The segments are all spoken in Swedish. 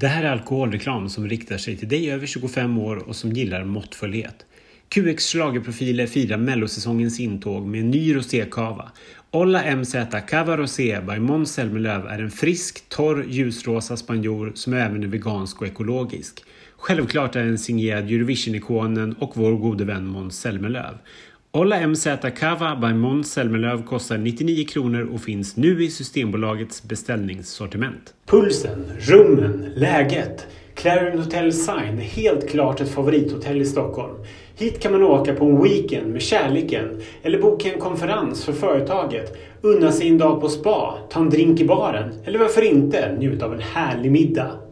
Det här är alkoholreklam som riktar sig till dig över 25 år och som gillar måttfullhet. QX schlagerprofiler firar mellosäsongens intåg med en ny rosékava. Olla MZ Cava Rosé by Måns Zelmerlöw är en frisk, torr, ljusrosa spanjor som även är vegansk och ekologisk. Självklart är den signerad Eurovision-ikonen och vår gode vän Måns Zelmerlöw. Olla MZ Cava by Måns Zelmerlöw kostar 99 kronor och finns nu i Systembolagets beställningssortiment. Pulsen, rummen, läget. Clarion Hotel Sign är helt klart ett favorithotell i Stockholm. Hit kan man åka på en weekend med kärleken eller boka en konferens för företaget, unna sig en dag på spa, ta en drink i baren eller varför inte njuta av en härlig middag.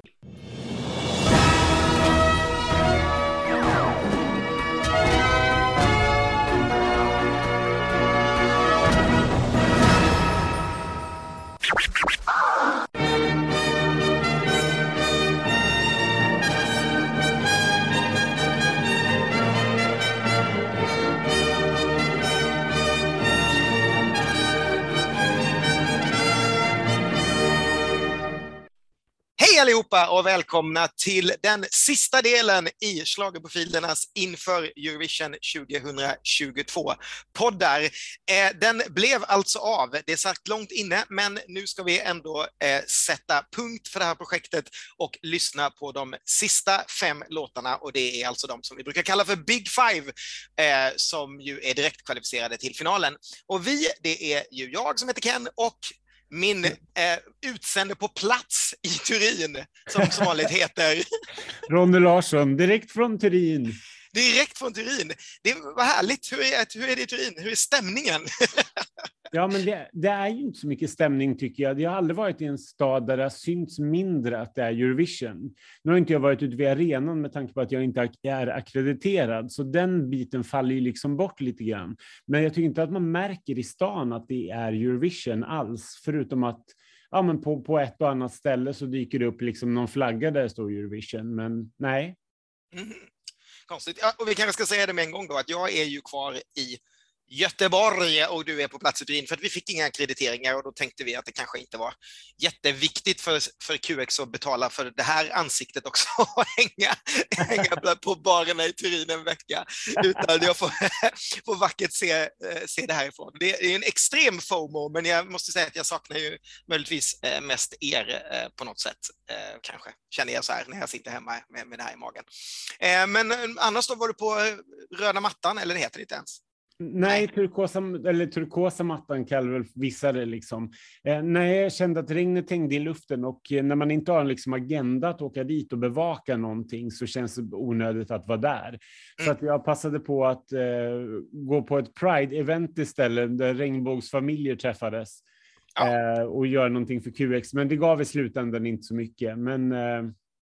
Allihopa och välkomna till den sista delen i Schlagerprofilernas inför Eurovision 2022 poddar. Eh, den blev alltså av. Det satt långt inne, men nu ska vi ändå eh, sätta punkt för det här projektet och lyssna på de sista fem låtarna och det är alltså de som vi brukar kalla för Big Five eh, som ju är direkt kvalificerade till finalen. Och vi, det är ju jag som heter Ken och min eh, utsände på plats i Turin, som som vanligt heter. Ronny Larsson, direkt från Turin. Direkt från Turin. Det var härligt. Hur är, hur är det i Turin? Hur är stämningen? Ja, men det, det, är ju inte så mycket stämning tycker jag. Jag har aldrig varit i en stad där det har synts mindre att det är Eurovision. Nu har inte jag varit ute vid arenan med tanke på att jag inte är akkrediterad, så den biten faller ju liksom bort lite grann. Men jag tycker inte att man märker i stan att det är Eurovision alls, förutom att ja, men på, på ett och annat ställe så dyker det upp liksom någon flagga där det står Eurovision, men nej. Mm. Konstigt. Ja, och vi kanske ska säga det med en gång då, att jag är ju kvar i Göteborg och du är på plats i Turin för att vi fick inga krediteringar och då tänkte vi att det kanske inte var jätteviktigt för, för QX att betala för det här ansiktet också och hänga, hänga på barerna i Turin en vecka utan jag får, får vackert se, eh, se det härifrån. Det är en extrem FOMO men jag måste säga att jag saknar ju möjligtvis eh, mest er eh, på något sätt kanske känner jag så här när jag sitter hemma med, med det här i magen. Men annars då var du på röda mattan eller det heter det inte ens? Nej, turkosa, eller turkosa mattan kallar väl vissa det. Liksom. Eh, nej, jag kände att regnet hängde i luften och eh, när man inte har en liksom, agenda att åka dit och bevaka någonting så känns det onödigt att vara där. Mm. Så att jag passade på att eh, gå på ett Pride-event istället där regnbågsfamiljer träffades ja. eh, och göra någonting för QX. Men det gav i slutändan inte så mycket. Men eh,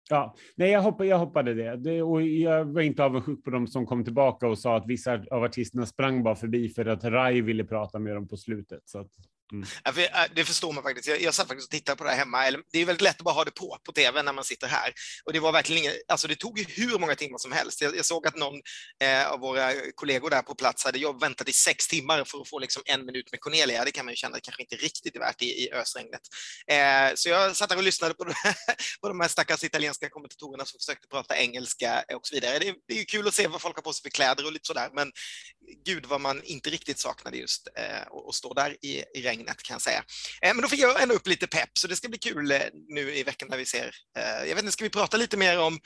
Ja, nej, jag, hoppade, jag hoppade det. det. och jag var inte avundsjuk på dem som kom tillbaka och sa att vissa av artisterna sprang bara förbi för att Rai ville prata med dem på slutet. Så att, Mm. Äh, det förstår man faktiskt. Jag, jag satt faktiskt och tittade på det här hemma. Det är väldigt lätt att bara ha det på på tv när man sitter här. Och det var verkligen inget, alltså det tog ju hur många timmar som helst. Jag, jag såg att någon eh, av våra kollegor där på plats hade jag väntat i sex timmar för att få liksom en minut med Cornelia. Det kan man ju känna kanske inte riktigt är värt i, i ösregnet. Eh, så jag satt där och lyssnade på, på de här stackars italienska kommentatorerna som försökte prata engelska och så vidare. Det, det är ju kul att se vad folk har på sig för kläder och lite sådär, men gud vad man inte riktigt saknade just eh, att stå där i, i regn regnet kan jag säga. Eh, men då fick jag ändå upp lite pepp, så det ska bli kul eh, nu i veckan när vi ser. Eh, jag vet inte, ska vi prata lite mer om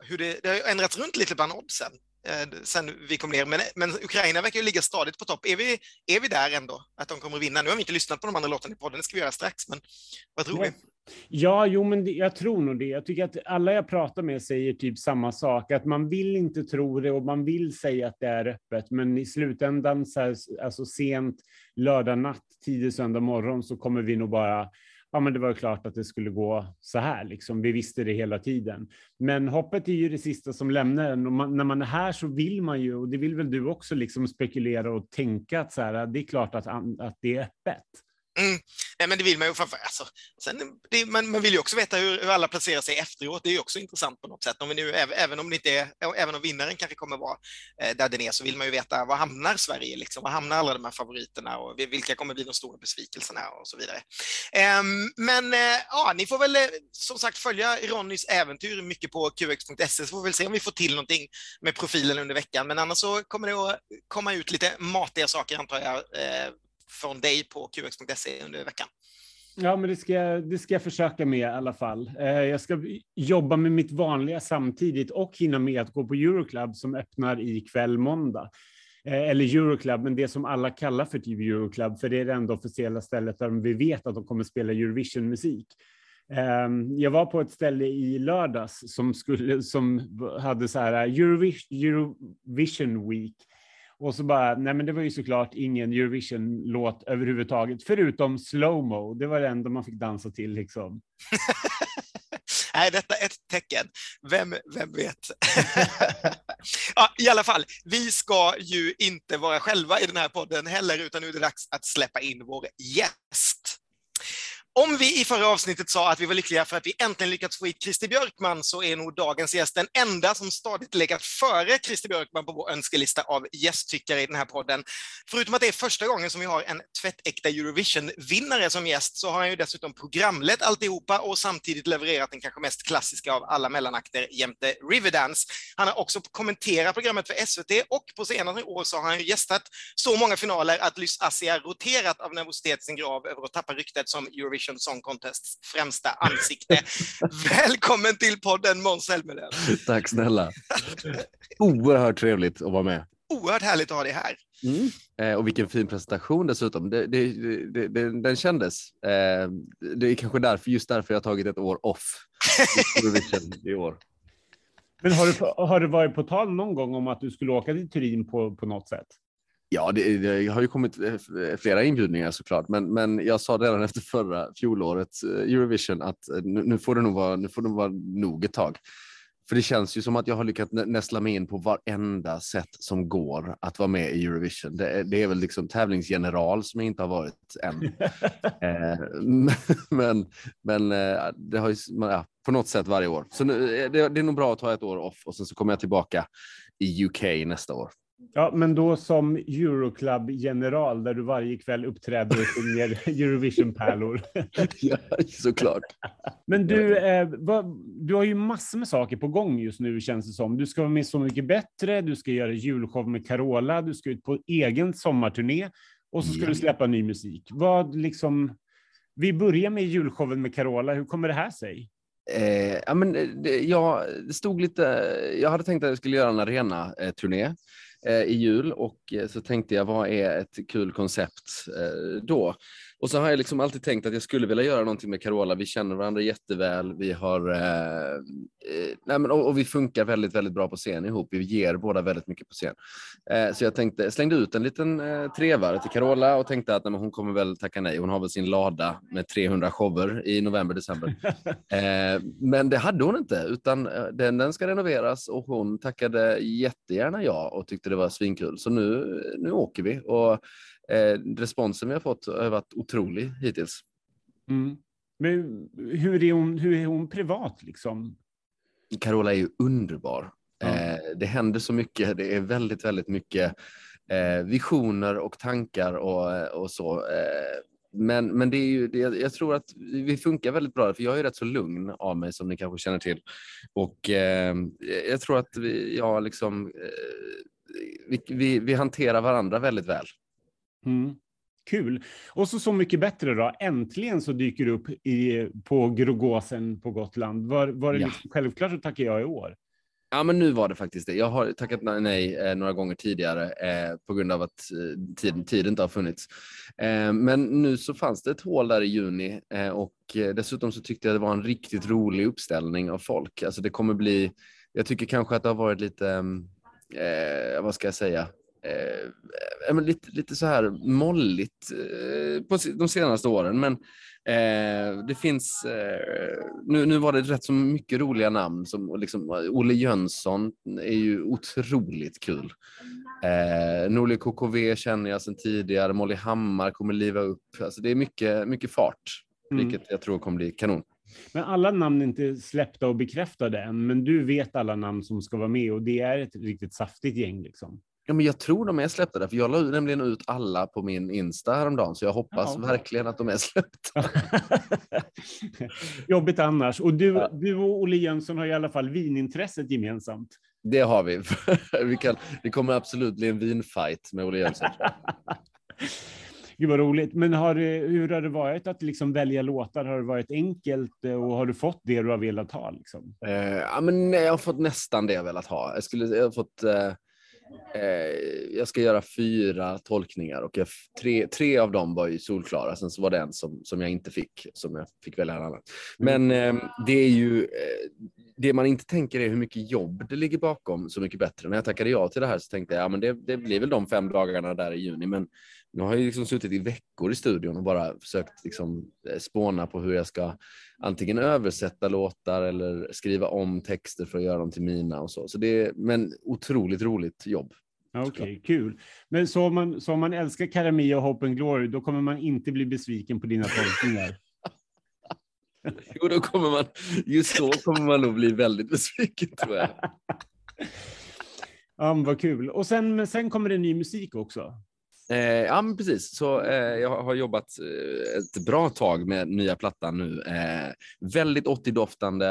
hur det, det har ändrats runt lite bland oddsen sen vi kom ner. Men, men Ukraina verkar ju ligga stadigt på topp. Är vi, är vi där ändå, att de kommer att vinna? Nu har vi inte lyssnat på de andra låtarna i podden, det ska vi göra strax, men vad tror vi? Ja, jo, men det, jag tror nog det. Jag tycker att alla jag pratar med säger typ samma sak, att man vill inte tro det och man vill säga att det är öppet, men i slutändan, så här, alltså sent lördag natt, tidig söndag morgon, så kommer vi nog bara ja, men det var klart att det skulle gå så här. Liksom. Vi visste det hela tiden. Men hoppet är ju det sista som lämnar en. Och man, när man är här så vill man ju, och det vill väl du också, liksom spekulera och tänka att så här, det är klart att, att det är öppet. Mm. Nej, men det vill man ju framför alltså, sen, det, man, man vill ju också veta hur, hur, alla placerar sig efteråt. Det är ju också intressant på något sätt. Om vi nu, även, om det inte är, även om vinnaren kanske kommer vara eh, där den är, så vill man ju veta var hamnar Sverige? Liksom? Var hamnar alla de här favoriterna och vilka kommer bli de stora besvikelserna och så vidare. Eh, men eh, ja, ni får väl eh, som sagt följa Ronnys äventyr mycket på qx.se, så får vi väl se om vi får till någonting med profilen under veckan. Men annars så kommer det att komma ut lite matiga saker antar jag eh, från dig på qx.se under veckan. Ja, men det ska, det ska jag försöka med i alla fall. Eh, jag ska jobba med mitt vanliga samtidigt och hinna med att gå på Euroclub som öppnar ikväll måndag. Eh, eller Euroclub, men det som alla kallar för typ Euroclub, för det är det enda officiella stället där vi vet att de kommer spela Eurovision-musik. Ehm, jag var på ett ställe i lördags som, skulle, som hade så här eh, Eurovision Week och så bara, nej men det var ju såklart ingen Eurovision-låt överhuvudtaget, förutom slowmo. Det var det enda man fick dansa till liksom. Nej, detta är ett tecken. Vem, vem vet? ja, I alla fall, vi ska ju inte vara själva i den här podden heller, utan nu är det dags att släppa in vår gäst. Om vi i förra avsnittet sa att vi var lyckliga för att vi äntligen lyckats få hit Christer Björkman så är nog dagens gäst den enda som stadigt legat före Christer Björkman på vår önskelista av gästtyckare i den här podden. Förutom att det är första gången som vi har en tvättäkta Eurovision-vinnare som gäst så har han ju dessutom programlett alltihopa och samtidigt levererat den kanske mest klassiska av alla mellanakter jämte Riverdance. Han har också kommenterat programmet för SVT och på senare år så har han ju gästat så många finaler att Lys Assia roterat av nervositet sin grav över att tappa ryktet som Eurovision Eurovision Song Contests främsta ansikte. Välkommen till podden Måns Zelmerlöw. Tack snälla. Oerhört trevligt att vara med. Oerhört härligt att ha dig här. Mm. Eh, och vilken fin presentation dessutom. Det, det, det, den kändes. Eh, det är kanske därför, just därför jag har tagit ett år off Eurovision i år. Men har du, har du varit på tal någon gång om att du skulle åka till Turin på, på något sätt? Ja, det, det, har ju kommit eh, flera inbjudningar såklart, men, men jag sa redan efter förra fjolårets eh, Eurovision att eh, nu, nu, får det nog vara, nu får det vara nog ett tag. För det känns ju som att jag har lyckats nästla mig in på varenda sätt som går att vara med i Eurovision. Det, det är väl liksom tävlingsgeneral som jag inte har varit än. men men det har ju ja, på något sätt varje år. Så nu, det, det är nog bra att ta ett år off och sen så kommer jag tillbaka i UK nästa år. Ja, men då som Euroclub-general där du varje kväll uppträder och sjunger Eurovision-pärlor. ja, såklart. Men du, eh, vad, du har ju massor med saker på gång just nu känns det som. Du ska vara med Så mycket bättre, du ska göra julshow med Carola, du ska ut på egen sommarturné och så ska ja. du släppa ny musik. Vad liksom... Vi börjar med julshowen med Carola. Hur kommer det här sig? Eh, ja, men det, jag, stod lite, jag hade tänkt att jag skulle göra en arena-turné. Eh, I jul och eh, så tänkte jag vad är ett kul koncept eh, då? Och så har jag liksom alltid tänkt att jag skulle vilja göra någonting med Carola. Vi känner varandra jätteväl. Vi har, eh, nej men, och, och, vi funkar väldigt, väldigt bra på scen ihop. Vi ger båda väldigt mycket på scen. Eh, så jag tänkte, slängde ut en liten eh, trevare till Carola och tänkte att nej, hon kommer väl tacka nej. Hon har väl sin lada med 300 shower i november, december. eh, men det hade hon inte, utan den, den ska renoveras och hon tackade jättegärna ja och tyckte det var svinkul. Så nu, nu åker vi. Och eh, responsen vi har fått har varit otrolig hittills. Mm. Men hur är, hon, hur är hon privat liksom? Carola är ju underbar. Mm. Eh, det händer så mycket. Det är väldigt, väldigt mycket eh, visioner och tankar och, och så. Eh, men, men det är ju, det, jag tror att vi funkar väldigt bra, för jag är rätt så lugn av mig som ni kanske känner till. Och eh, jag tror att vi, ja, liksom, eh, vi, vi, vi hanterar varandra väldigt väl. Mm. Kul. Och så Så mycket bättre då. Äntligen så dyker du upp i, på Grogåsen på Gotland. Var, var det ja. liksom självklart att tacka ja i år? Ja, men nu var det faktiskt det. Jag har tackat nej eh, några gånger tidigare eh, på grund av att eh, tiden, tiden inte har funnits. Eh, men nu så fanns det ett hål där i juni eh, och eh, dessutom så tyckte jag det var en riktigt rolig uppställning av folk. Alltså det kommer bli, jag tycker kanske att det har varit lite, vad ska jag säga, eh, lite, lite så här molligt eh, på de senaste åren. Men eh, det finns, eh, nu, nu var det rätt så mycket roliga namn som liksom, Olle Jönsson är ju otroligt kul. Eh, Norli KKV känner jag sedan tidigare. Molly Hammar kommer liva upp. Alltså det är mycket, mycket fart, Mm. vilket jag tror kommer bli kanon. Men alla namn är inte släppta och bekräftade än, men du vet alla namn som ska vara med och det är ett riktigt saftigt gäng liksom. Ja, men jag tror de är släppta där, för jag la nämligen ut alla på min Insta häromdagen, så jag hoppas Ja. verkligen att de är släppta. Jobbigt annars. Och du, Ja. du och Olle Jönsson har i alla fall vinintresset gemensamt. Det har vi. vi kan, det kommer absolut bli en vinfight med Olle Jönsson. Gud vad roligt. Men har, hur har det varit att liksom välja låtar? Har det varit enkelt eh, och har du fått det du har velat ha? Liksom? Eh, ja, men jag har fått nästan det jag velat ha. Jag, skulle, jag har fått... Eh, jag ska göra fyra tolkningar och jag, tre, tre av dem var ju solklara. Sen så var det en som, som jag inte fick, som jag fick välja en annan. Men eh, det är ju... Eh, det man inte tänker är hur mycket jobb det ligger bakom Så mycket bättre. När jag tackade ja till det här så tänkte jag ja, men det, det blir väl de fem dagarna där i juni. Men nu har jag liksom suttit i veckor i studion och bara försökt liksom eh, spåna på hur jag ska antingen översätta låtar eller skriva om texter för att göra dem till mina och så. så det är, men otroligt roligt jobb. Okej, kul. Men så om, man, så om man älskar Karamia och Hope and Glory, då kommer man inte bli besviken på dina tolkningar. Jo, då kommer man, just då kommer man nog bli väldigt besviken tror jag. Ja, vad kul. Och sen, men sen kommer det ny musik också. Eh, ja, men precis. Så eh, jag har jobbat eh, ett bra tag med nya plattan nu. Eh, väldigt 80-doftande.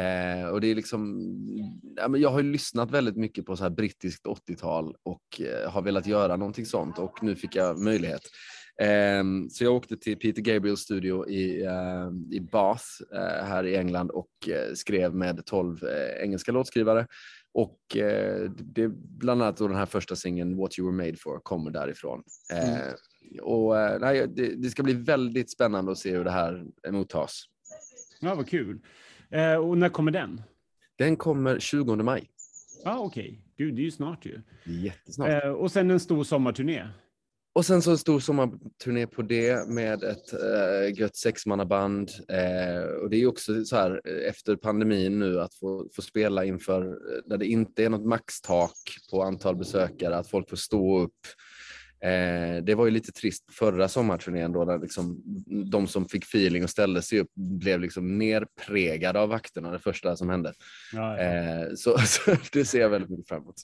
Eh, och det är liksom, ja, men jag har ju lyssnat väldigt mycket på så här brittiskt 80-tal och eh, har velat göra någonting sånt och nu fick jag möjlighet. Eh, så jag åkte till Peter Gabriels studio i, eh, i Bath eh, här i England och eh, skrev med 12 eh, engelska låtskrivare. Och eh, det, bland annat då den här första singeln What You Were Made For kommer därifrån. Eh, och, eh, nej, det, det ska bli väldigt spännande att se hur det här mottas. Ja, vad kul. Eh, och när kommer den? Den kommer 20 maj. Ja, okej. Gud, det är ju snart ju. Jättesnart. Eh, och sen en stor sommarturné. Och sen så en stor sommarturné på det med ett äh, gött sexmannaband. Eh, och det är också så här eh, efter pandemin nu att få, få spela inför eh, där det inte är något maxtak på antal besökare, att folk får stå upp. Eh, det var ju lite trist förra sommarturnén då när liksom, de som fick feeling och ställde sig upp blev liksom nerpregade av vakterna det första som hände. Ja, ja. Eh, så, så det ser jag väldigt mycket fram emot.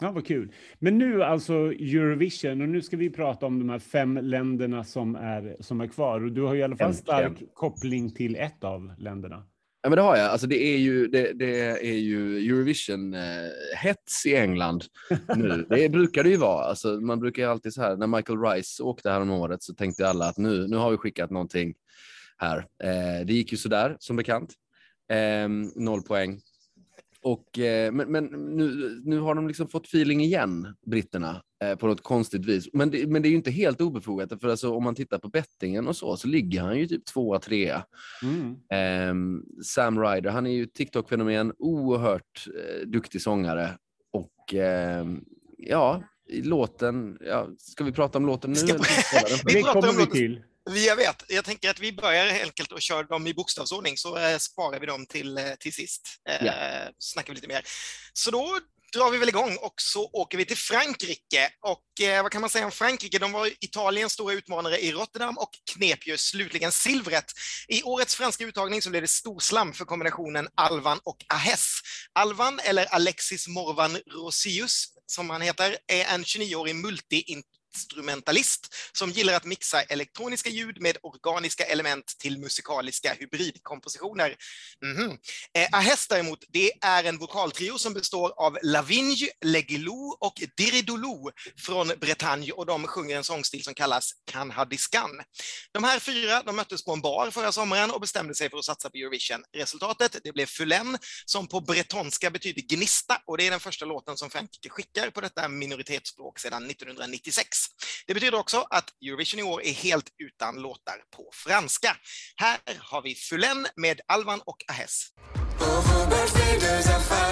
Ja, vad kul. Men nu alltså Eurovision och nu ska vi prata om de här fem länderna som är, som är kvar. Och du har i alla fall Äntligen. stark koppling till ett av länderna. Ja, men det har jag. Alltså, det är ju, det, det är ju Eurovision-hets i England nu. Det brukar det ju vara. Alltså, man brukar ju alltid så här, när Michael Rice åkte här om året så tänkte alla att nu, nu har vi skickat någonting här. Eh, det gick ju sådär, som bekant. Eh, noll poäng. Och, eh, men men nu, nu har de liksom fått feeling igen, britterna, eh, på något konstigt vis. Men det, men det är ju inte helt obefogat, för alltså, om man tittar på bettingen och så, så ligger han ju typ tvåa, trea. Mm. Ehm, Sam Ryder, han är ju TikTok-fenomen, oerhört eh, duktig sångare. Och ehm, ja, låten, ja, ska vi prata om låten nu? Ska- vi? Vi Det pratar kommer om vi något- till. Vi, jag vet, jag tänker att vi börjar helt enkelt och kör dem i bokstavsordning så eh, sparar vi dem till, eh, till sist. Eh, Ja. Snackar vi lite mer. Så då drar vi väl igång och så åker vi till Frankrike. Och eh, vad kan man säga om Frankrike? De var Italiens stora utmanare i Rotterdam och knep ju slutligen silvret. I årets franska uttagning så blev det storslam för kombinationen Alvan och Ahes. Alvan, eller Alexis Morvan Rosius som han heter, är en 29-årig multi instrumentalist som gillar att mixa elektroniska ljud med organiska element till musikaliska hybridkompositioner. Mhm. Eh, Ahes däremot, det är en vokaltrio som består av Lavigne, Legilou och Diridolou från Bretagne och de sjunger en sångstil som kallas Kanhadiskan. De här fyra de möttes på en bar förra sommaren och bestämde sig för att satsa på Eurovision. Resultatet det blev Fulen som på bretonska betyder gnista och det är den första låten som Frankrike skickar på detta minoritetsspråk sedan 1996. Det betyder också att Eurovision i år är helt utan låtar på franska. Här har vi Fulen med Alvan och Ahes. On rebelle fait deux affaires,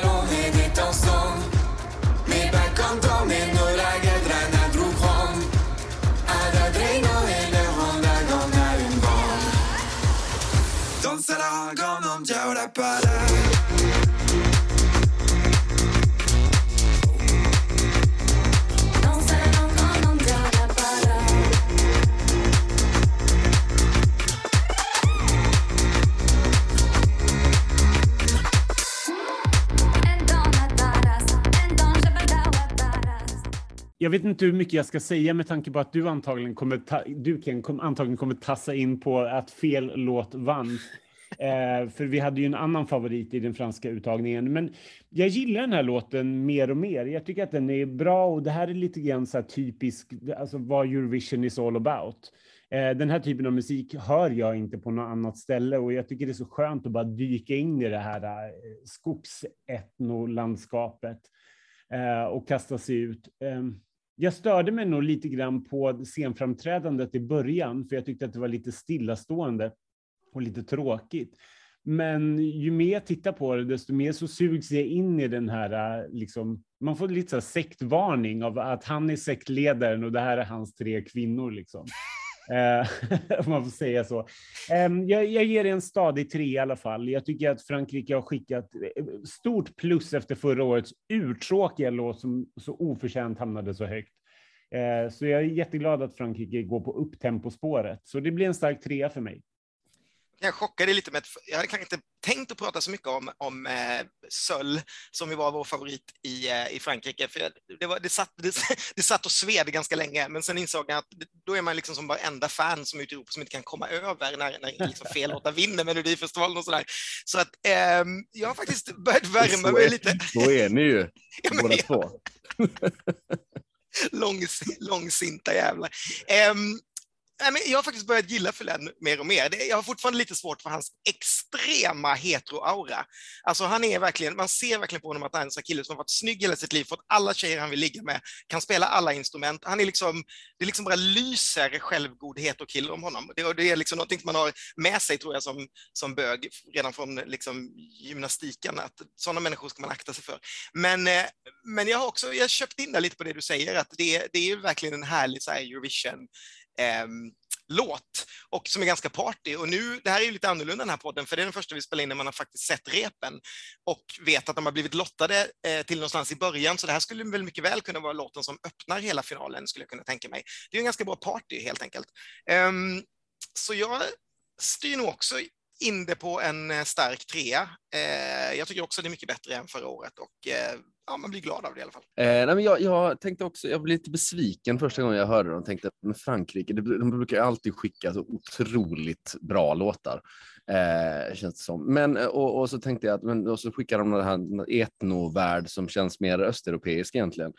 jag vet inte hur mycket jag ska säga med tanke på att du antagligen kommer, ta, du Ken, kom, antagligen kommer tassa in på att fel låt vann. Eh, för vi hade ju en annan favorit i den franska uttagningen. Men jag gillar den här låten mer och mer. Jag tycker att den är bra och det här är lite grann så här typisk, alltså vad Eurovision is all about. Eh, den här typen av musik hör jag inte på något annat ställe och jag tycker det är så skönt att bara dyka in i det här eh, skogsetnolandskapet eh, och kasta sig ut. Jag störde mig nog lite grann på scenframträdandet i början, för jag tyckte att det var lite stillastående och lite tråkigt. Men ju mer jag tittar på det, desto mer så sugs jag in i den här, äh, liksom, man får lite så här sektvarning av att han är sektledaren och det här är hans tre kvinnor. Liksom. Eh, om man får säga så. Ehm, jag, jag ger det en stadig tre i alla fall. Jag tycker att Frankrike har skickat eh, stort plus efter förra årets urtråkiga låt som så oförtjänt hamnade så högt. Eh, så jag är jätteglad att Frankrike går på upptempospåret. Så det blir en stark trea för mig. Jag chockade lite med att jag hade kanske inte tänkt att prata så mycket om, om eh, Söll, som ju var vår favorit i, eh, i Frankrike. För det, var, det, satt, det, det satt och sved ganska länge, men sen insåg jag att då är man liksom som varenda fan som är ute i Europa som inte kan komma över när, när liksom fel låtar vinner Melodifestivalen och sådär. Så att eh, jag har faktiskt börjat värma mig lite. Så är ni ju, Ja, båda jag- två. Långs, långsinta jävlar. Ehm, nej, men jag har faktiskt börjat gilla Fulén mer och mer. Jag har fortfarande lite svårt för hans extrema heteroaura. Alltså han är verkligen, man ser verkligen på honom att han är en sån här kille som har varit snygg hela sitt liv, fått alla tjejer han vill ligga med, kan spela alla instrument. Han är liksom, det liksom bara lyser självgodhet och kille om honom. Det, det är liksom någonting som man har med sig, tror jag, som, som bög redan från liksom, gymnastiken, att sådana människor ska man akta sig för. Men, eh, men jag har också jag har köpt in där lite på det du säger, att det, det är ju verkligen en härlig så här, Eurovision Ehm, låt och som är ganska party. Och nu, det här är ju lite annorlunda den här podden, för det är den första vi spelar in när man har faktiskt sett repen och vet att de har blivit lottade eh, till någonstans i början, så det här skulle väl mycket väl kunna vara låten som öppnar hela finalen, skulle jag kunna tänka mig. Det är ju en ganska bra party helt enkelt. Ehm, så jag styr nog också in det på en eh, stark trea. Eh, jag tycker också det är mycket bättre än förra året och eh, ja, man blir glad av det i alla fall. Eh, nej, men jag, jag tänkte också, jag blev lite besviken första gången jag hörde dem. Tänkte, men Frankrike, de brukar ju alltid skicka så otroligt bra låtar. Eh, känns det som. Men, eh, och, och så tänkte jag att men, och så skickar de den här etnovärld som känns mer östeuropeisk egentligen.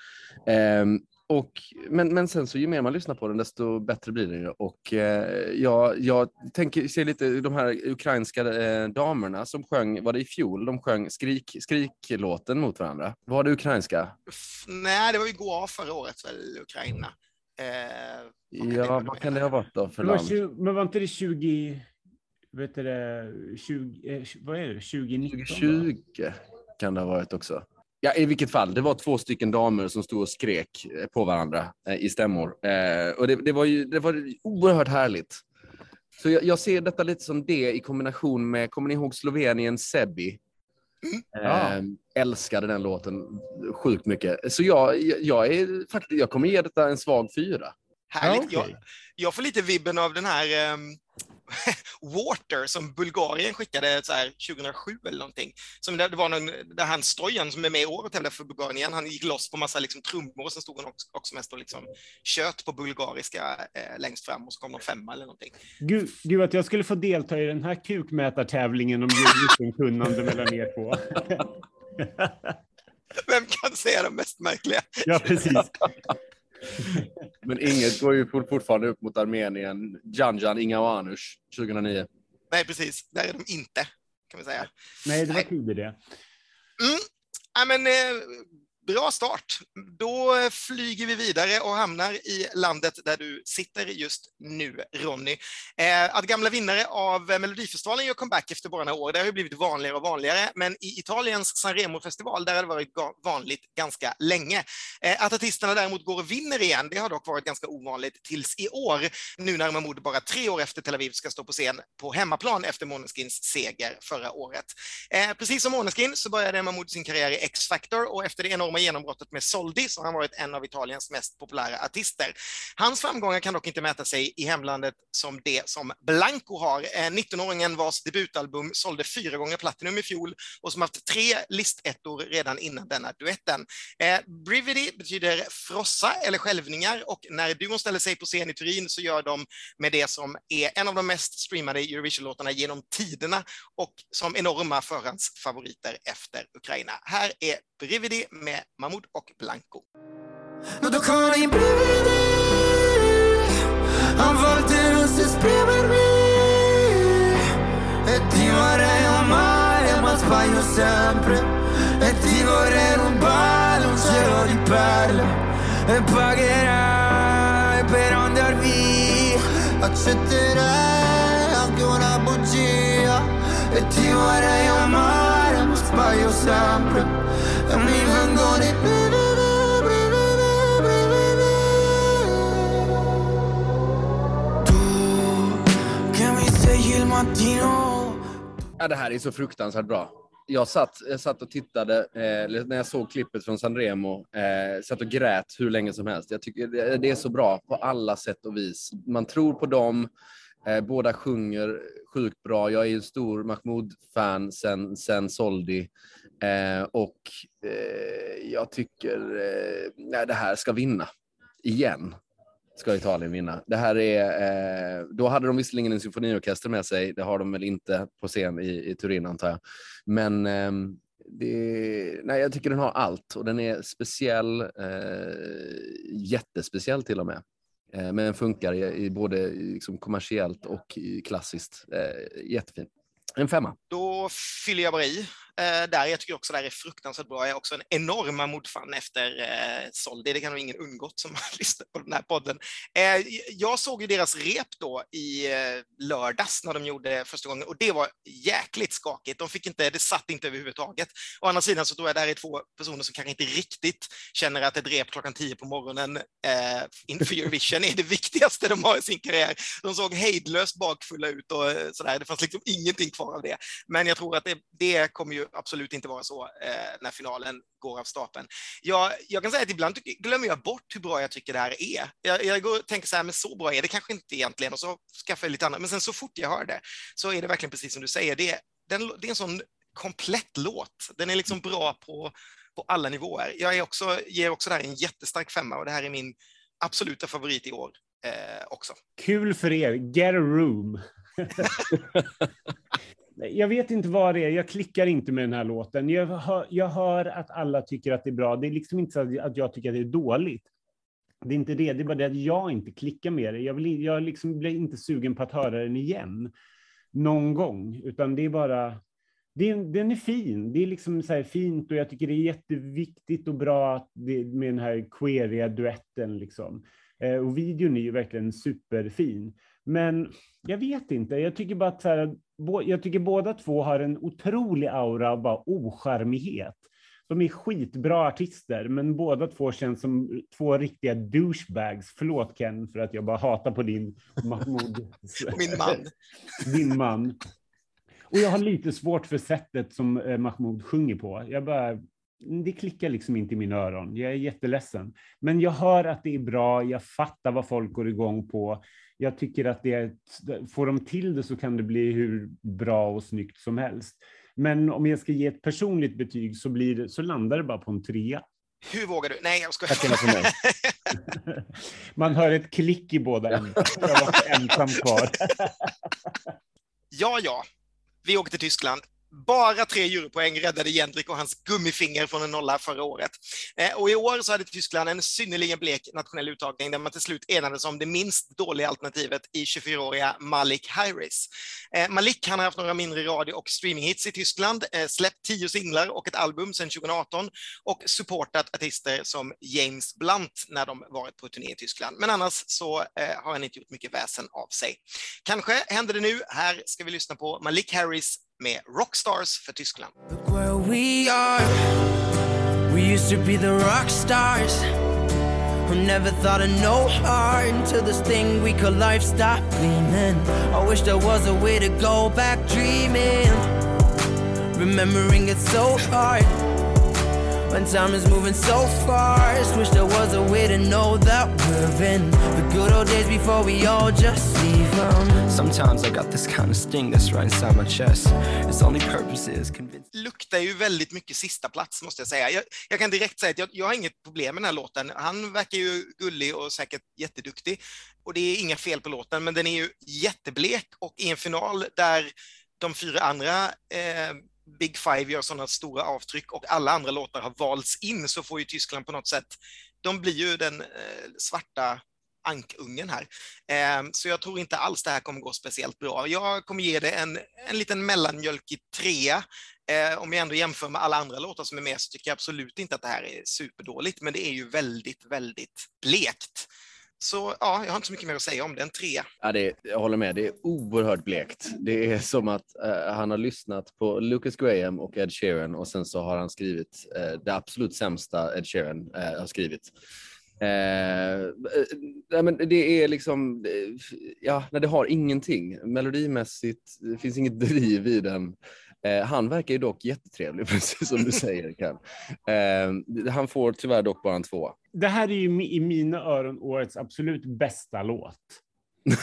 Eh, och, men, men sen så ju mer man lyssnar på den desto bättre blir den ju. Och eh, jag, jag tänker, ser lite de här ukrainska eh, damerna som sjöng, var det i fjol, de sjöng skrik, skriklåten mot varandra. Var det ukrainska? F- Nej, det var ju gå av förra året, väl, Ukraina. Eh, Vad Ja, vad då? kan det ha varit då för land? 20, men var inte det 20... Vet du det, 20, eh, vad är det? 2019? va? 2020 kan det ha varit också. Ja, i vilket fall, det var två stycken damer som stod och skrek eh, på varandra eh, i stämmor. Eh, och det, det, var ju det var oerhört härligt. Så jag, jag ser detta lite som det i kombination med, kommer ni ihåg Slovenien Sebi? Ja. Eh, älskade den låten sjukt mycket. Så jag, jag, är, faktiskt, jag kommer ge detta en svag fyra. Härligt. Ja, okej. jag, jag får lite vibben av den här ehm, Water som Bulgarien skickade så här 2007 eller någonting. Som det, det var någon, där han Stojan som är med i år och tävlar för Bulgarien, han gick loss på massa liksom, trummor och sen stod han också, också mest och liksom tjöt på bulgariska eh, längst fram och så kom de femma eller någonting. Gud, gud, att jag skulle få delta i den här kukmätartävlingen om Eurovision-kunnande mellan er två. Vem kan säga det mest märkliga? ja, precis. Men inget går ju fort- fortfarande upp mot Armenien. Janjan Ingawanush 2009. Nej, precis. Där är de inte, kan vi säga. Nej, det var Nej. kul det. Mm. Ja, men, eh, bra start. Då flyger vi vidare och hamnar i landet där du sitter just nu, Ronny. Eh, att gamla vinnare av Melodifestivalen gör comeback efter bara några år, det har ju blivit vanligare och vanligare, men i Italiens Sanremo-festival, där har det varit vanligt ganska länge. Eh, att artisterna däremot går och vinner igen, det har dock varit ganska ovanligt tills i år, nu när Mahmoud bara tre år efter Tel Aviv ska stå på scen på hemmaplan efter Måneskins seger förra året. Eh, precis som Måneskin så började Mahmoud sin karriär i X-Factor och efter det enorma enorma genombrottet med Soldi, så har han varit en av Italiens mest populära artister. Hans framgångar kan dock inte mäta sig i hemlandet som det som Blanco har. Eh, 19-åringen vars debutalbum sålde fyra gånger platinum i fjol och som haft tre listettor redan innan denna duetten. Eh, Brividi betyder frossa eller skälvningar och när duon ställer sig på scen i Turin så gör de med det som är en av de mest streamade Eurovision-låtarna genom tiderna och som enorma förhandsfavoriter efter Ukraina. Här är Brividi med Mahmoud och Blanco. Non to con i brividi A volte non si esprimermi. E ti vorrei amare ma sbaglio sempre. E ti vorrei rubare un cielo di perle. E pagherai per andar via. Accetterei anche una bugia. E ti vorrei amare ma sbaglio sempre E mi vengono i Tu che mi svegli il mattino Ja, det här är så fruktansvärt bra. Jag satt, jag satt och tittade, eh, när jag såg klippet från Sanremo, eh, satt och grät hur länge som helst. Jag tycker det, det är så bra på alla sätt och vis. Man tror på dem, Eh, båda sjunger sjukt bra. Jag är en stor Mahmoud-fan sen, sen Soldi. Eh, och eh, jag tycker eh, nej, det här ska vinna. Igen ska Italien vinna. Det här är, eh, då hade de visserligen en symfoniorkester med sig. Det har de väl inte på scen i, i Turin antar jag. Men eh, det, nej, jag tycker den har allt och den är speciell, eh, jättespeciell till och med. Eh, men den funkar i, i både liksom kommersiellt och klassiskt. Eh, jättefin. En femma. Då fyller jag bara i Eh, där. Jag tycker också det här är fruktansvärt bra. Jag är också en enorm modfan efter eh, Soldi. Det kan nog ingen undgått som har lyssnat på den här podden. Eh, jag såg ju deras rep då i eh, lördags när de gjorde första gången och det var jäkligt skakigt. De fick inte, det satt inte överhuvudtaget. Å andra sidan så tror jag det här är två personer som kanske inte riktigt känner att ett rep klockan tio på morgonen eh, inför Eurovision är det viktigaste de har i sin karriär. De såg hejdlöst bakfulla ut och eh, sådär. Det fanns liksom ingenting kvar av det. Men jag tror att det, det kommer ju absolut inte vara så eh, när finalen går av stapeln. Jag, jag kan säga att ibland glömmer jag bort hur bra jag tycker det här är. Jag, jag går och tänker så här, men så bra är det kanske inte egentligen och så skaffar jag lite annat. Men sen så fort jag hör det så är det verkligen precis som du säger. Det, är- den, det är en sån komplett låt. Den är liksom bra på, på alla nivåer. Jag är också, ger också där en jättestark femma och det här är min absoluta favorit i år eh, också. Kul för er. Get a room. Jag vet inte vad det är. Jag klickar inte med den här låten. Jag hör, jag hör att alla tycker att det är bra. Det är liksom inte så att- att jag tycker att det är dåligt. Det är inte det. Det är bara det att jag inte klickar med det. Jag, vill, jag liksom blir inte sugen på att höra den igen någon gång, utan det är bara det är, den är fin. Det är liksom så här fint och jag tycker det är jätteviktigt och bra att det, med den här queeriga duetten. Liksom. Eh, och videon är ju verkligen superfin. Men jag vet inte, jag tycker bara att så här, jag tycker båda två har en otrolig aura av bara ocharmighet. De är skitbra artister, men båda två känns som två riktiga douchebags. Förlåt Ken för att jag bara hatar på din Mahmoud. Min man. Din man. Och jag har lite svårt för sättet som eh, Mahmoud sjunger på. Jag bara, det klickar liksom inte i mina öron. Jag är jätteledsen. Men jag hör att det är bra. Jag fattar vad folk går igång på. Jag tycker att det är, får de till det så kan det bli hur bra och snyggt som helst. Men om jag ska ge ett personligt betyg så, blir det, så landar det bara på en trea. Hur vågar du? Nej, jag skojar. Tack för mig. Man hör ett klick i båda ändar. Jag var ensam kvar. Ja, ja. Vi åker till Tyskland. Bara tre jurypoäng räddade Jendrik och hans gummifinger från en nolla förra året. Eh, och i år så hade Tyskland en synnerligen blek nationell uttagning där man till slut enades om det minst dåliga alternativet i 24-åriga Malik Harris. Eh, Malik han har haft några mindre radio och streaminghits i Tyskland, eh, släppt tio singlar och ett album sedan 2018 och supportat artister som James Blunt när de varit på turné i Tyskland. Men annars så har han inte gjort mycket väsen av sig. Kanske händer det nu. Här ska vi lyssna på Malik Harris med Rockstars för Tyskland. Look where we are. We used to be the rock stars who never thought of no heart until this thing we call life stopped gleaming. I wish there was a way to go back dreaming, remembering it's so hard. When time is moving so fast, wish there was a way to know that we're in the good old days before we all just leave them. Sometimes I got this kind of sting that's right inside my chest. Its only purpose is convincing. luktar ju väldigt mycket sista plats måste jag säga. Jag, jag kan direkt säga att jag, jag har inget problem med den här låten. Han verkar ju gullig och säkert jätteduktig och det är inga fel på låten, men den är ju jätteblek och i en final där de fyra andra eh, Big Five gör sådana stora avtryck och alla andra låtar har valts in så får ju Tyskland på något sätt, de blir ju den eh, svarta ankungen här. Ehm, så jag tror inte alls det här kommer gå speciellt bra. Jag kommer ge det en, en liten mellanmjölkig trea. Ehm, om jag ändå jämför med alla andra låtar som är med så tycker jag absolut inte att det här är superdåligt, men det är ju väldigt, väldigt blekt. Så ja, jag har inte så mycket mer att säga om det, en tre. Ja, det jag håller med, det är oerhört blekt. Det är som att eh, han har lyssnat på Lucas Graham och Ed Sheeran och sen så har han skrivit eh, det absolut sämsta Ed Sheeran eh, har skrivit. Eh, eh, nej, men det är liksom, eh, ja, nej, det har ingenting. Melodimässigt, det finns inget driv i den. Eh, han verkar ju dock jättetrevlig, precis som du säger Ken. Eh, han får tyvärr dock bara en tvåa. Det här är ju i mina öron årets absolut bästa låt.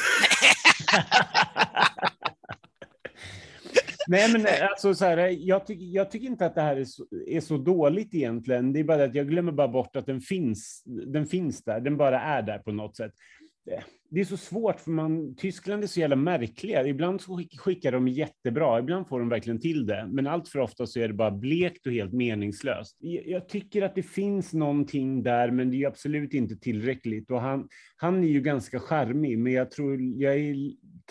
Nej, men alltså, så här, jag, tyck, jag tycker inte att det här är så, är så dåligt egentligen. Det är bara att jag glömmer bara bort att den finns, den finns där. Den bara är där på något sätt. Det är så svårt, för man, Tyskland är så jävla märkliga. Ibland så skickar de jättebra, ibland får de verkligen till det. Men allt för ofta så är det bara blekt och helt meningslöst. Jag, tycker att det finns någonting där, men det är absolut inte tillräckligt. Och han, han är ju ganska charmig, men jag tror, jag är,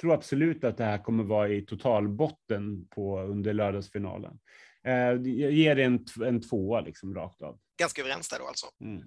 tror absolut att det här kommer vara i totalbotten på, under lördagsfinalen. Eh, Jag ger det en, en tvåa liksom rakt av. Ganska överens där då alltså. Mm.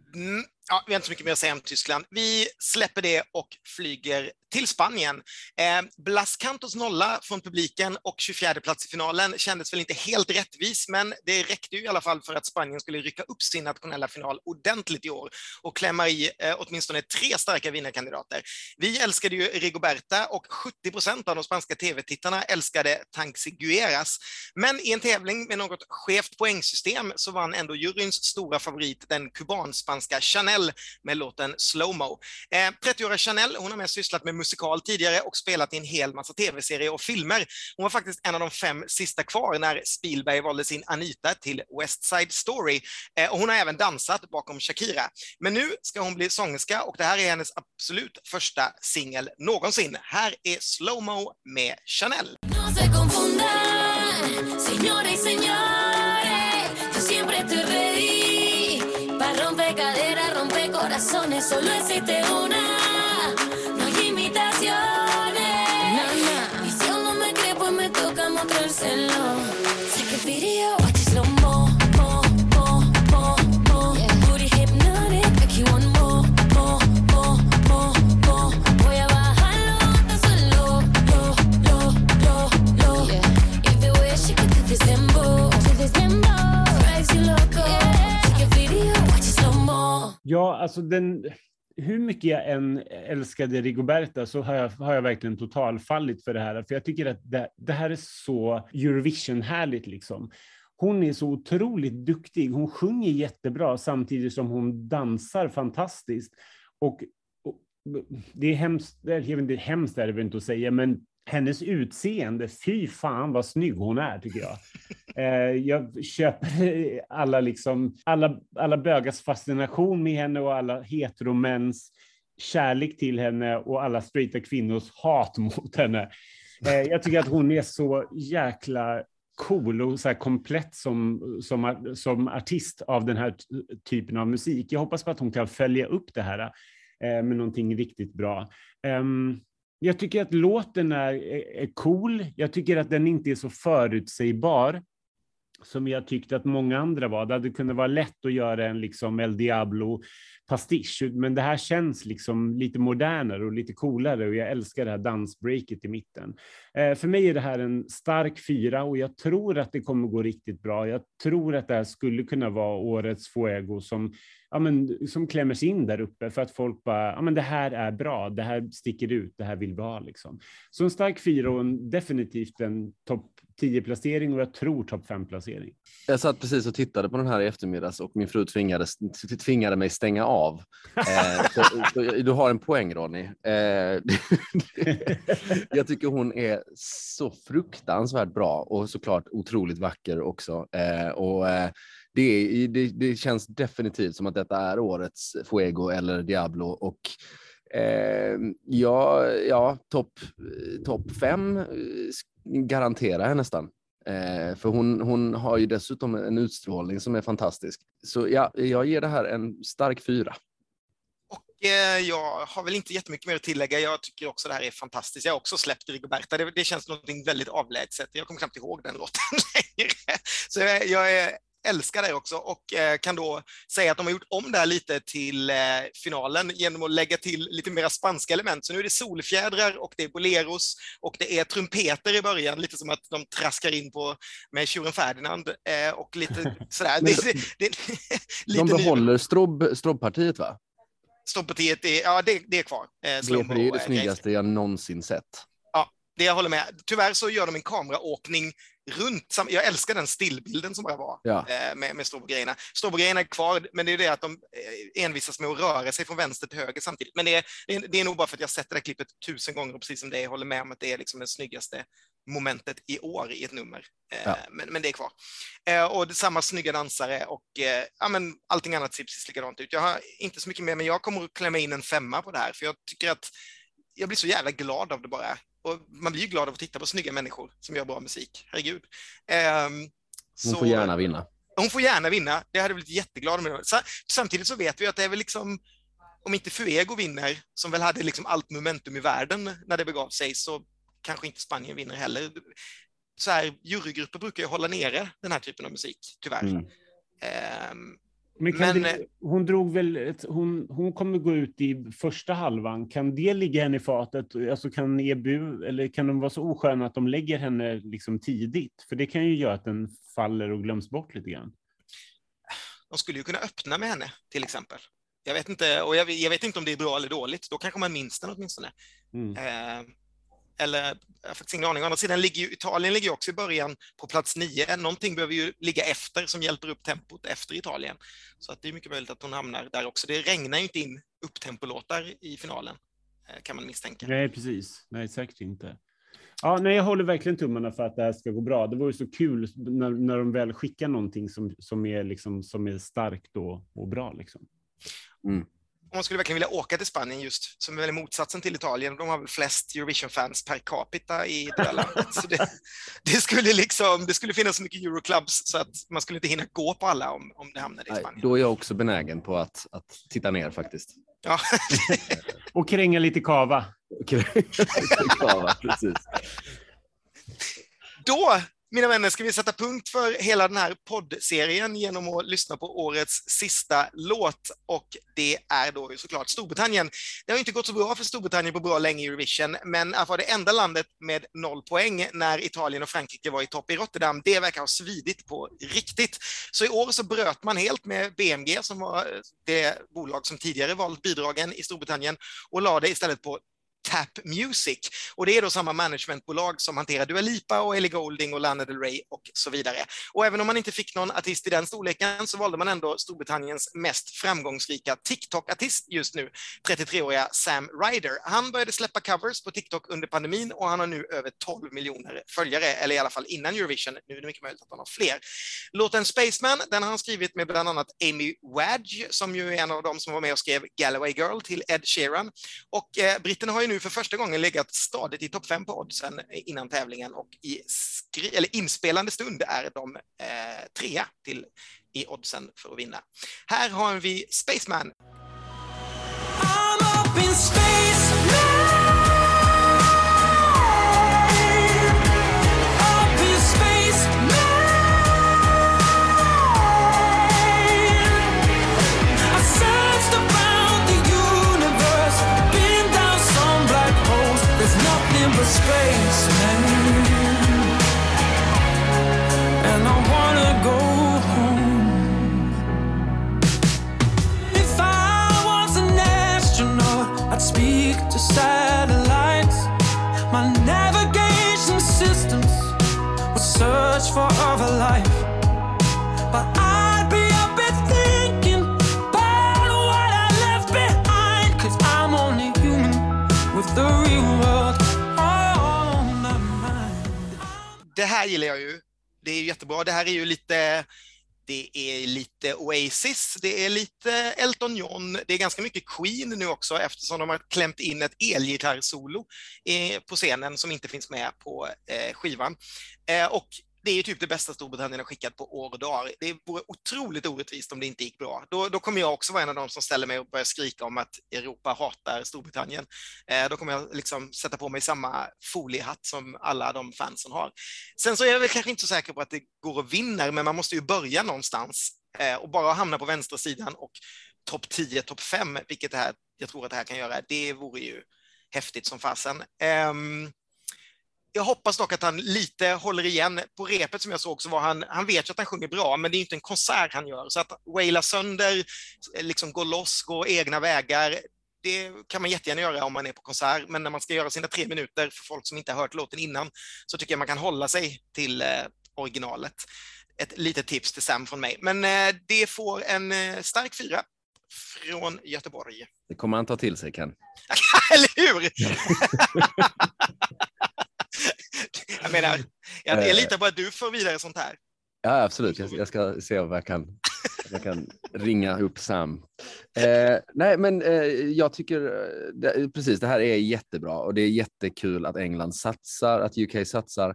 Ja, vi har inte så mycket mer att säga om Tyskland. Vi släpper det och flyger till Spanien. Eh, Blas Cantos nolla från publiken och 24 plats i finalen kändes väl inte helt rättvis, men det räckte ju i alla fall för att Spanien skulle rycka upp sin nationella final ordentligt i år och klämma i eh, åtminstone tre starka vinnarkandidater. Vi älskade ju Rigoberta och 70 procent av de spanska tv-tittarna älskade Tanxigueras. Men i en tävling med något skevt poängsystem så vann ändå juryns stora favorit, den kubanspanska Chanel med låten Slowmo. Eh, 30-åriga Chanel, hon har mest sysslat med musikal tidigare och spelat i en hel massa tv-serier och filmer. Hon var faktiskt en av de fem sista kvar när Spielberg valde sin Anita till West Side Story. Eh, och hon har även dansat bakom Shakira. Men nu ska hon bli sångerska och det här är hennes absolut första singel någonsin. Här är Slowmo med Chanel. No solo existe una. Alltså den, hur mycket jag än älskade Rigoberta så har jag, har jag verkligen totalfallit för det här. För jag tycker att det, det här är så Eurovision-härligt liksom. Hon är så otroligt duktig. Hon sjunger jättebra samtidigt som hon dansar fantastiskt. Och, och det är hemskt, jag vet inte, hemskt är det väl inte att säga, men hennes utseende, fy fan vad snygg hon är tycker jag. Eh, jag köper alla, liksom, alla, alla bögars fascination med henne och alla heteromäns kärlek till henne och alla straighta kvinnors hat mot henne. Eh, jag tycker att hon är så jäkla cool och så komplett som, som, som artist av den här typen av musik. Jag hoppas på att hon kan följa upp det här eh, med någonting riktigt bra. Ehm, jag tycker att låten är, är, cool. Jag tycker att den inte är så förutsägbar som jag tyckte att många andra var. Det hade kunnat vara lätt att göra en liksom El Diablo pastisch, men det här känns liksom lite modernare och lite coolare och jag älskar det här dansbreaket i mitten. Eh, för mig är det här en stark fyra och jag tror att det kommer gå riktigt bra. Jag tror att det här skulle kunna vara årets Fuego som, ja, men, som klämmer sig in där uppe för att folk bara, ja men det här är bra, det här sticker ut, det här vill vi ha liksom. Så en stark fyra och en, definitivt en topp 10-placering och jag tror topp 5-placering. Jag satt precis och tittade på den här i eftermiddags och min fru tvingade, tvingade mig stänga av. Eh, så, så, du har en poäng Ronny. Eh, jag tycker hon är så fruktansvärt bra och såklart otroligt vacker också. Eh, och, eh, det, är- det, det känns definitivt som att detta är årets Fuego eller Diablo och Eh, ja, ja topp top fem eh, garanterar jag nästan. Eh, för hon, hon har ju dessutom en utstrålning som är fantastisk. Så ja, jag ger det här en stark fyra. Och eh, jag har väl inte jättemycket mer att tillägga. Jag tycker också det här är fantastiskt. Jag har också släppt Rigoberta. Det, det känns något väldigt avlägset. Jag kommer knappt ihåg den låten längre. Så jag, jag är, älskar det också och eh, kan då säga att de har gjort om det här lite till eh, finalen genom att lägga till lite mera spanska element. Så nu är det solfjädrar och det är boleros och det är trumpeter i början, lite som att de traskar in på med tjuren Ferdinand eh, och lite sådär. Det, det, det, lite De ny- behåller strobb, strobbpartiet va? Stopppartiet, är, ja det, det är kvar. Eh, Det, är det snyggaste jag någonsin sett. Det jag håller med. Tyvärr så gör de en kameraåkning runt. Jag älskar den stillbilden som bara var Ja. eh, med, med Stråbogrejerna. Stråbogrejerna är kvar, men det är det att de eh, envisas med att röra sig från vänster till höger samtidigt. Men det är, det är, nog bara för att jag sett det där klippet tusen gånger och precis som det är, håller med om att det är liksom det snyggaste momentet i år i ett nummer. Eh, Ja. men, men det är kvar. Och samma snygga dansare och ja, men allting annat ser precis likadant ut. Jag har inte så mycket mer, men jag kommer att klämma in en femma på det här, för jag tycker att jag blir så jävla glad av det bara. Och man blir ju glad av att titta på snygga människor som gör bra musik. Herregud. Ehm, Hon så- får gärna vinna. hon får gärna vinna. Det hade jag blivit jätteglad med. Sa- Samtidigt så vet vi att det är väl liksom, om inte Fuego vinner, som väl hade liksom allt momentum i världen när det begav sig, så kanske inte Spanien vinner heller. Så här, jurygrupper brukar ju hålla nere den här typen av musik, tyvärr. Mm. Ehm, Men, Men- det, hon drog väl, ett, hon, hon kommer gå ut i första halvan. Kan det ligga henne i fatet? Alltså kan EBU, eller kan de vara så osköna att de lägger henne liksom tidigt? För det kan ju göra att den faller och glöms bort lite grann. de skulle ju kunna öppna med henne, till exempel. Jag vet inte, och jag, jag vet inte om det är bra eller dåligt. Då kanske man minns den åtminstone. Mm. Eh, eller, jag har faktiskt ingen aning. Å andra sidan ligger ju, Italien ligger också i början på plats nio. Någonting behöver ju ligga efter som hjälper upp tempot efter Italien. Så att det är mycket möjligt att hon hamnar där också. Det regnar ju inte in upptempolåtar i finalen, eh, kan man misstänka. Nej, precis. Nej, säkert inte. Ja, nej, jag håller verkligen tummarna för att det här ska gå bra. Det vore så kul när, när de väl skickar någonting som, som, är, liksom, som är starkt och, och bra. Liksom. Om man skulle verkligen vilja åka till Spanien just, som är väl motsatsen till Italien, de har väl flest Eurovision-fans per capita i det där landet. Så det, det, skulle liksom, det skulle finnas så mycket Euroclubs så att man skulle inte hinna gå på alla om, om det hamnade i Nej, Spanien. då är jag också benägen på att, att titta ner faktiskt. Ja. Och kränga lite kava. ja, va, precis. Då, mina vänner, ska vi sätta punkt för hela den här poddserien genom att lyssna på årets sista låt. Och det är då såklart Storbritannien. Det har inte gått så bra för Storbritannien på bra länge i Eurovision, men att vara det enda landet med noll poäng när Italien och Frankrike var i topp i Rotterdam, det verkar ha svidit på riktigt. Så i år så bröt man helt med BMG, som var det bolag som tidigare valt bidragen i Storbritannien, och lade istället på Tap Music. Och det är då samma managementbolag som hanterar Dua Lipa och Ellie Goulding och Lana Del Rey och så vidare. Och även om man inte fick någon artist i den storleken så valde man ändå Storbritanniens mest framgångsrika TikTok-artist just nu, 33-åriga Sam Ryder. Han började släppa covers på TikTok under pandemin och han har nu över 12 miljoner följare, eller i alla fall innan Eurovision. Nu är det mycket möjligt att han har fler. Låten Spaceman, den har han skrivit med bland annat Amy Wadge, som ju är en av dem som var med och skrev Galloway Girl till Ed Sheeran. Och eh, britterna har ju nu för första gången legat stadigt i topp fem på oddsen innan tävlingen och i skri- eller inspelande stund är de eh, trea till i oddsen för att vinna. Här har vi Spaceman. Last forever life. But I'd be up and thinking about what I left behind. Cause I'm only human with the real world on my mind. Det här gillar jag ju. Det är jättebra. Det här är ju lite det är lite Oasis, det är lite Elton John, det är ganska mycket Queen nu också eftersom de har klämt in ett elgitarrsolo eh, på scenen som inte finns med på eh, skivan. Eh, och det är ju typ det bästa Storbritannien har skickat på år och dagar. Det vore otroligt orättvist om det inte gick bra. Då, då kommer jag också vara en av dem som ställer mig och börjar skrika om att Europa hatar Storbritannien. Eh, då kommer jag liksom sätta på mig samma foliehatt som alla de fansen har. Sen så är jag väl kanske inte så säker på att det går att vinna, men man måste ju börja någonstans eh, och bara hamna på vänstra sidan och topp 10, topp 5, vilket det här, jag tror att det här kan göra, det vore ju häftigt som fasen. Ehm, jag hoppas dock att han lite håller igen. På repet som jag såg så var han, han vet ju att han sjunger bra, men det är inte en konsert han gör. Så att waila sönder, liksom gå loss, gå egna vägar, det kan man jättegärna göra om man är på konsert, men när man ska göra sina tre minuter för folk som inte har hört låten innan, så tycker jag man kan hålla sig till eh, originalet. Ett litet tips till Sam från mig. Men eh, det får en eh, stark fyra från Göteborg. Det kommer han ta till sig, Ken. Eller hur? jag menar, jag, jag litar på att du får vidare sånt här. Ja, absolut. Jag, jag ska se om jag kan, om jag kan ringa upp Sam. Eh, nej, men eh, jag tycker eh, det, precis det här är jättebra och det är jättekul att England satsar, att UK satsar.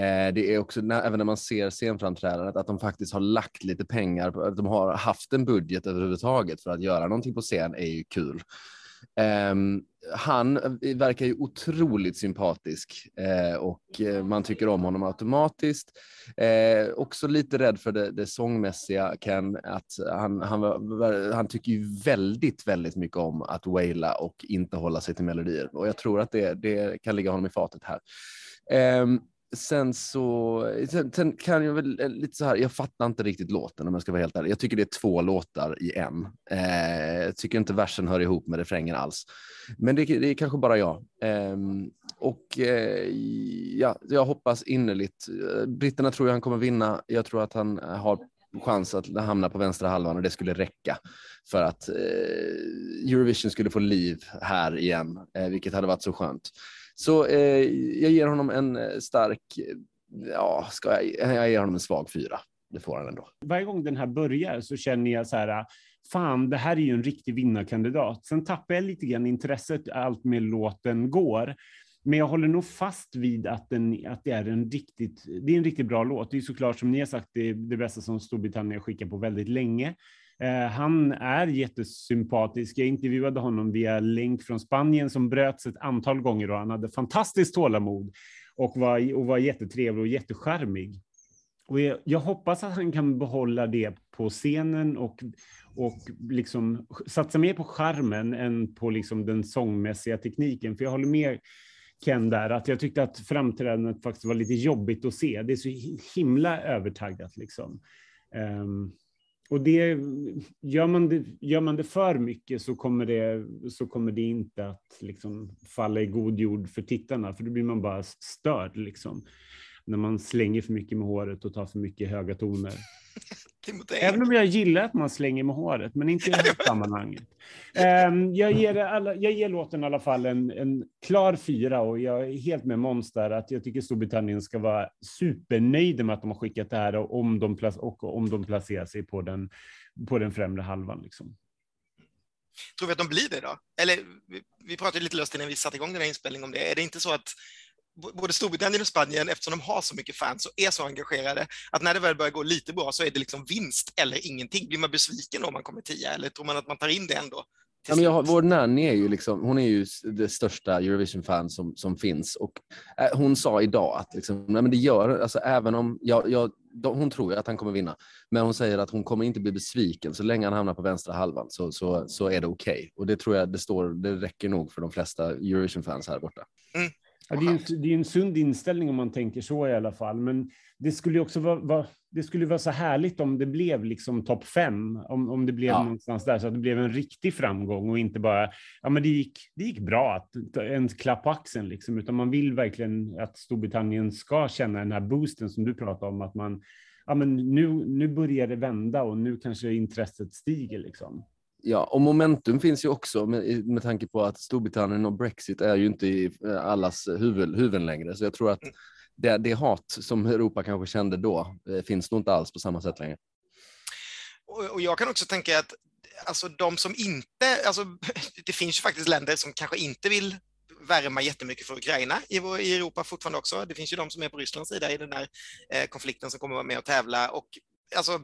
Eh, det är också när, även när man ser scenframträdandet att de faktiskt har lagt lite pengar, att de har haft en budget överhuvudtaget för att göra någonting på scen är ju kul. Ehm, han eh, verkar ju otroligt sympatisk eh, och eh, man tycker om honom automatiskt. Eh, också lite rädd för det, det sångmässiga, Ken, att han, han, han tycker ju väldigt, väldigt mycket om att waila och inte hålla sig till melodier och jag tror att det, det kan ligga honom i fatet här. Ehm, sen så sen, sen kan jag väl eh, lite så här. Jag fattar inte riktigt låten om jag ska vara helt ärlig. Jag tycker det är två låtar i en. Eh, jag tycker inte versen hör ihop med refrängen alls. Men det, det är kanske bara jag. Eh, och eh, ja, jag hoppas innerligt. Eh, britterna tror jag han kommer vinna. Jag tror att han har chans att hamna på vänstra halvan och det skulle räcka för att eh, Eurovision skulle få liv här igen, eh, vilket hade varit så skönt. Så eh, jag ger honom en eh, stark, eh, ja, ska jag, jag ger honom en svag fyra. Det får han ändå. varje gång den här börjar så känner jag så här, ah, fan, det här är ju en riktig vinnarkandidat. Sen tappar jag lite grann intresset allt mer låten går. Men jag håller nog fast vid att, den, att det, är en riktigt, det är en riktigt bra låt. Det är såklart, som ni har sagt, det, det bästa som Storbritannien skickar skickat på väldigt länge. Eh, han är jättesympatisk. Jag intervjuade honom via länk från Spanien som bröts ett antal gånger och han hade fantastiskt tålamod och var, och var jättetrevlig och jättecharmig. Och jag, jag hoppas att han kan behålla det på scenen och, och liksom satsa mer på charmen än på liksom den sångmässiga tekniken. För jag håller med Ken där, att jag tyckte att framträdandet faktiskt var lite jobbigt att se. Det är så himla övertaggat liksom. Um, och det, gör, man det, gör man det för mycket så kommer det, så kommer det inte att liksom falla i god jord för tittarna, för då blir man bara störd. Liksom när man slänger för mycket med håret och tar för mycket höga toner. Även om jag gillar att man slänger med håret, men inte i det här sammanhanget. Ehm, jag, ger alla, jag ger låten i alla fall en, en klar fyra och jag är helt med Måns där att jag tycker Storbritannien ska vara supernöjda med att de har skickat det här och om de, plac- och om de placerar sig på den, på den främre halvan. Liksom. Tror vi att de blir det då? Eller vi, vi pratade lite löst innan vi satte igång den här inspelningen om det. Är det inte så att både Storbritannien och Spanien, eftersom de har så mycket fans och är så engagerade, att när det väl börjar gå lite bra så är det liksom vinst eller ingenting. Blir man besviken om man kommer tia eller tror man att man tar in det ändå? Ja, men jag, vår nanny är ju liksom, hon är ju det största Eurovision-fan som, som finns och eh, hon sa idag att liksom, nej, men det gör, alltså även om, jag, jag, de, hon tror ju att han kommer vinna, men hon säger att hon kommer inte bli besviken så länge han hamnar på vänstra halvan så, så, så är det okej. Och det tror jag det står, det räcker nog för de flesta Eurovision-fans här borta. Ja, det, är en, det är en sund inställning om man tänker så i alla fall. Men det skulle också vara, vara, det skulle vara så härligt om det blev liksom topp fem, om, om det blev Ja. någonstans där, så att det blev en riktig framgång och inte bara, ja men det gick, det gick bra, att, en klapp på axeln liksom, utan man vill verkligen att Storbritannien ska känna den här boosten som du pratar om, att man, ja men nu, nu börjar det vända och nu kanske intresset stiger liksom. Ja, och momentum finns ju också med, med tanke på att Storbritannien och Brexit är ju inte i eh, allas huvud, huvuden längre. Så jag tror att det, det hat som Europa kanske kände då eh, finns nog inte alls på samma sätt längre. Och, och jag kan också tänka att alltså, de som inte, alltså, det finns ju faktiskt länder som kanske inte vill värma jättemycket för Ukraina i, vår, i Europa fortfarande också. Det finns ju de som är på Rysslands sida i den här eh, konflikten som kommer vara med och tävla. Och, alltså,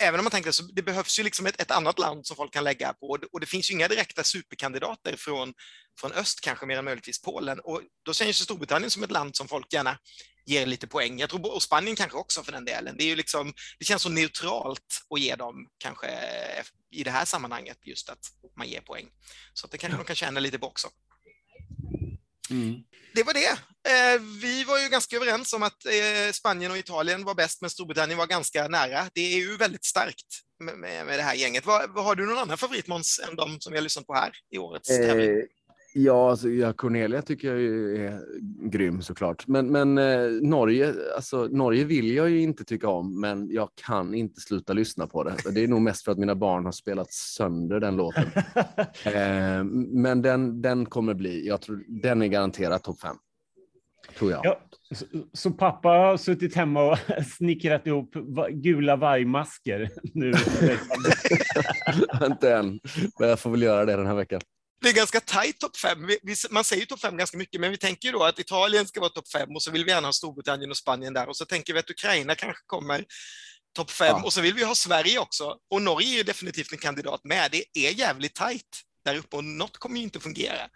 även om man tänker så, det behövs ju liksom ett, ett annat land som folk kan lägga på och det, finns ju inga direkta superkandidater från, från öst, kanske mer än möjligtvis Polen. Och då känns ju Storbritannien som ett land som folk gärna ger lite poäng. Jag tror, och Spanien kanske också för den delen. Det, är ju liksom, det känns så neutralt att ge dem kanske eh, i det här sammanhanget just att man ger poäng. Så att det kanske de kan känna lite på också. Det var det. Eh, vi var ju ganska överens om att eh, Spanien och Italien var bäst, men Storbritannien var ganska nära. Det är ju väldigt starkt med, med, med det här gänget. Har du någon annan favorit Måns, än de som vi har lyssnat på här i årets tävling? Ja, alltså, ja, Cornelia tycker jag är grym såklart. Men, men eh, Norge, alltså, Norge vill jag ju inte tycka om, men jag kan inte sluta lyssna på det. Det är nog mest för att mina barn har spelat sönder den låten. eh, men den, den kommer bli, jag tror den är garanterat topp fem. Tror jag. Ja, så, så pappa har suttit hemma och snickrat ihop gula vargmasker nu. inte än, men jag får väl göra det den här veckan. Det är ganska tajt topp fem. Vi, vi, man säger topp fem ganska mycket, men vi tänker ju då att Italien ska vara topp fem och så vill vi gärna ha Storbritannien och Spanien där och så tänker vi att Ukraina kanske kommer topp fem Ja. och så vill vi ha Sverige också. Och Norge är ju definitivt en kandidat med. Det är jävligt tajt där uppe och något kommer ju inte fungera.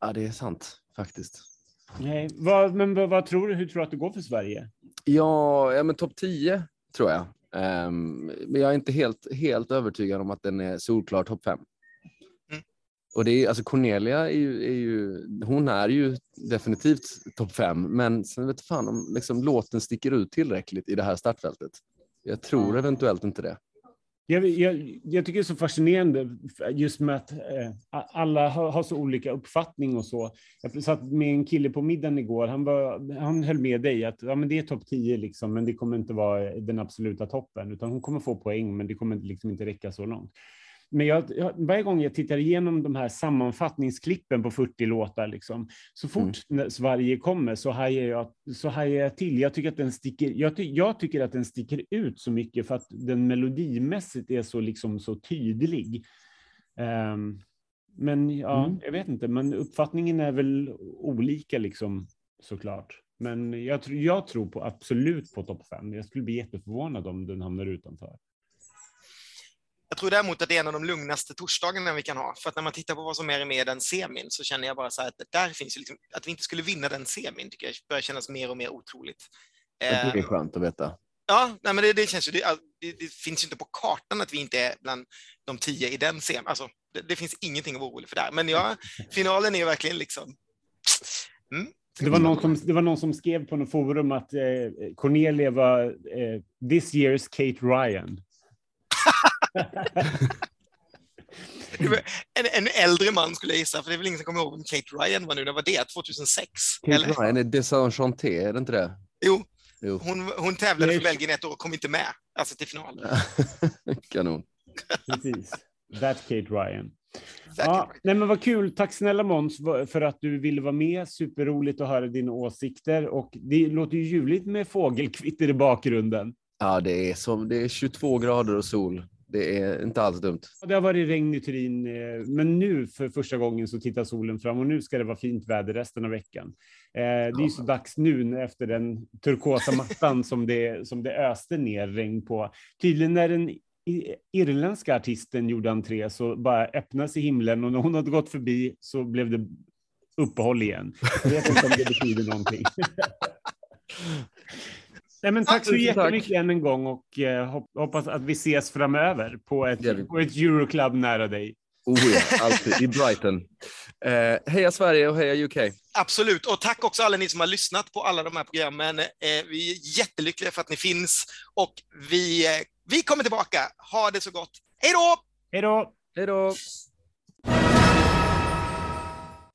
Ja, det är sant faktiskt. Nej, vad, men vad, tror du? Hur tror du att det går för Sverige? Ja, ja men topp 10 tror jag. Ehm, men jag är inte helt, helt övertygad om att den är solklar topp 5. Och det är, alltså Cornelia är ju, är ju, hon är ju definitivt topp 5, men sen vet fan om liksom, låten sticker ut tillräckligt i det här startfältet. Jag tror eventuellt inte det. Jag, jag, jag tycker det är så fascinerande just med att eh, alla har, har så olika uppfattning och så. Jag satt med en kille på middagen igår. Han, var, han höll med dig att ja, men det är topp 10, liksom, men det kommer inte vara den absoluta toppen, utan hon kommer få poäng, men det kommer liksom inte räcka så långt. Men jag, jag, varje gång jag tittar igenom de här sammanfattningsklippen på 40 låtar, liksom, så fort när Sverige kommer så hajar jag, så hajar jag till. Jag tycker, att den sticker, jag, ty, jag tycker att den sticker ut så mycket för att den melodimässigt är så, liksom, så tydlig. Ehm, men ja, Mm. jag vet inte, men uppfattningen är väl olika liksom, såklart. Men jag, tror- jag tror på absolut på topp fem. Jag skulle bli jätteförvånad om den hamnar utanför. Jag tror däremot att det är en av de lugnaste torsdagarna vi kan ha. För att när man tittar på vad som är med i den semin så känner jag bara så här att där finns ju liksom, att vi inte skulle vinna den semin tycker jag börjar kännas mer och mer otroligt. Det är Eh, skönt att veta. Ja, nej, men det, det känns ju, det, det, det finns ju inte på kartan att vi inte är bland de tio i den semin. Alltså, det, det finns ingenting att vara orolig för där. Men ja, finalen är ju verkligen liksom... Mm. Det var, någon som, det var någon som skrev på något forum att eh, Cornelia var eh, this year's Kate Ryan. En, en äldre man skulle jag gissa, för det är väl ingen som kommer ihåg vem Kate Ryan var nu. När var det? 2006? Kate Eller? Ryan är Desenchanté, är det inte det? Jo, Jo. hon, hon tävlade för Belgien ett år och kom inte med, alltså till final. Kanon. Precis. That Kate Ryan. That Ja, Kate Ryan. nej men vad kul. Tack snälla Måns för- för att du ville vara med. Superroligt att höra dina åsikter. Och det låter ju ljuvligt med fågelkvitter i bakgrunden. Ja, det är, som, det är 22 grader och sol. Det är inte alls dumt. Det har varit regn i Turin, eh, men nu för första gången så tittar solen fram och nu ska det vara fint väder resten av veckan. Eh, Det är så dags nu efter den turkosa mattan som det, som det öste ner regn på. Tydligen när den irländska artisten gjorde entré så bara öppnades i himlen och när hon hade gått förbi så blev det uppehåll igen. Jag vet inte om det betyder någonting. Nej, men tack så tusen tack. jättemycket än en gång och eh, hop- hoppas att vi ses framöver på ett, vi. på ett Euroclub nära dig. Oh ja, alltid. I Brighton. Eh, heja Sverige och heja UK. Absolut, och tack också alla ni som har lyssnat på alla de här programmen. Eh, vi är jättelyckliga för att ni finns och vi, eh, vi kommer tillbaka. Ha det så gott. Hej då! Hej då! Hej då!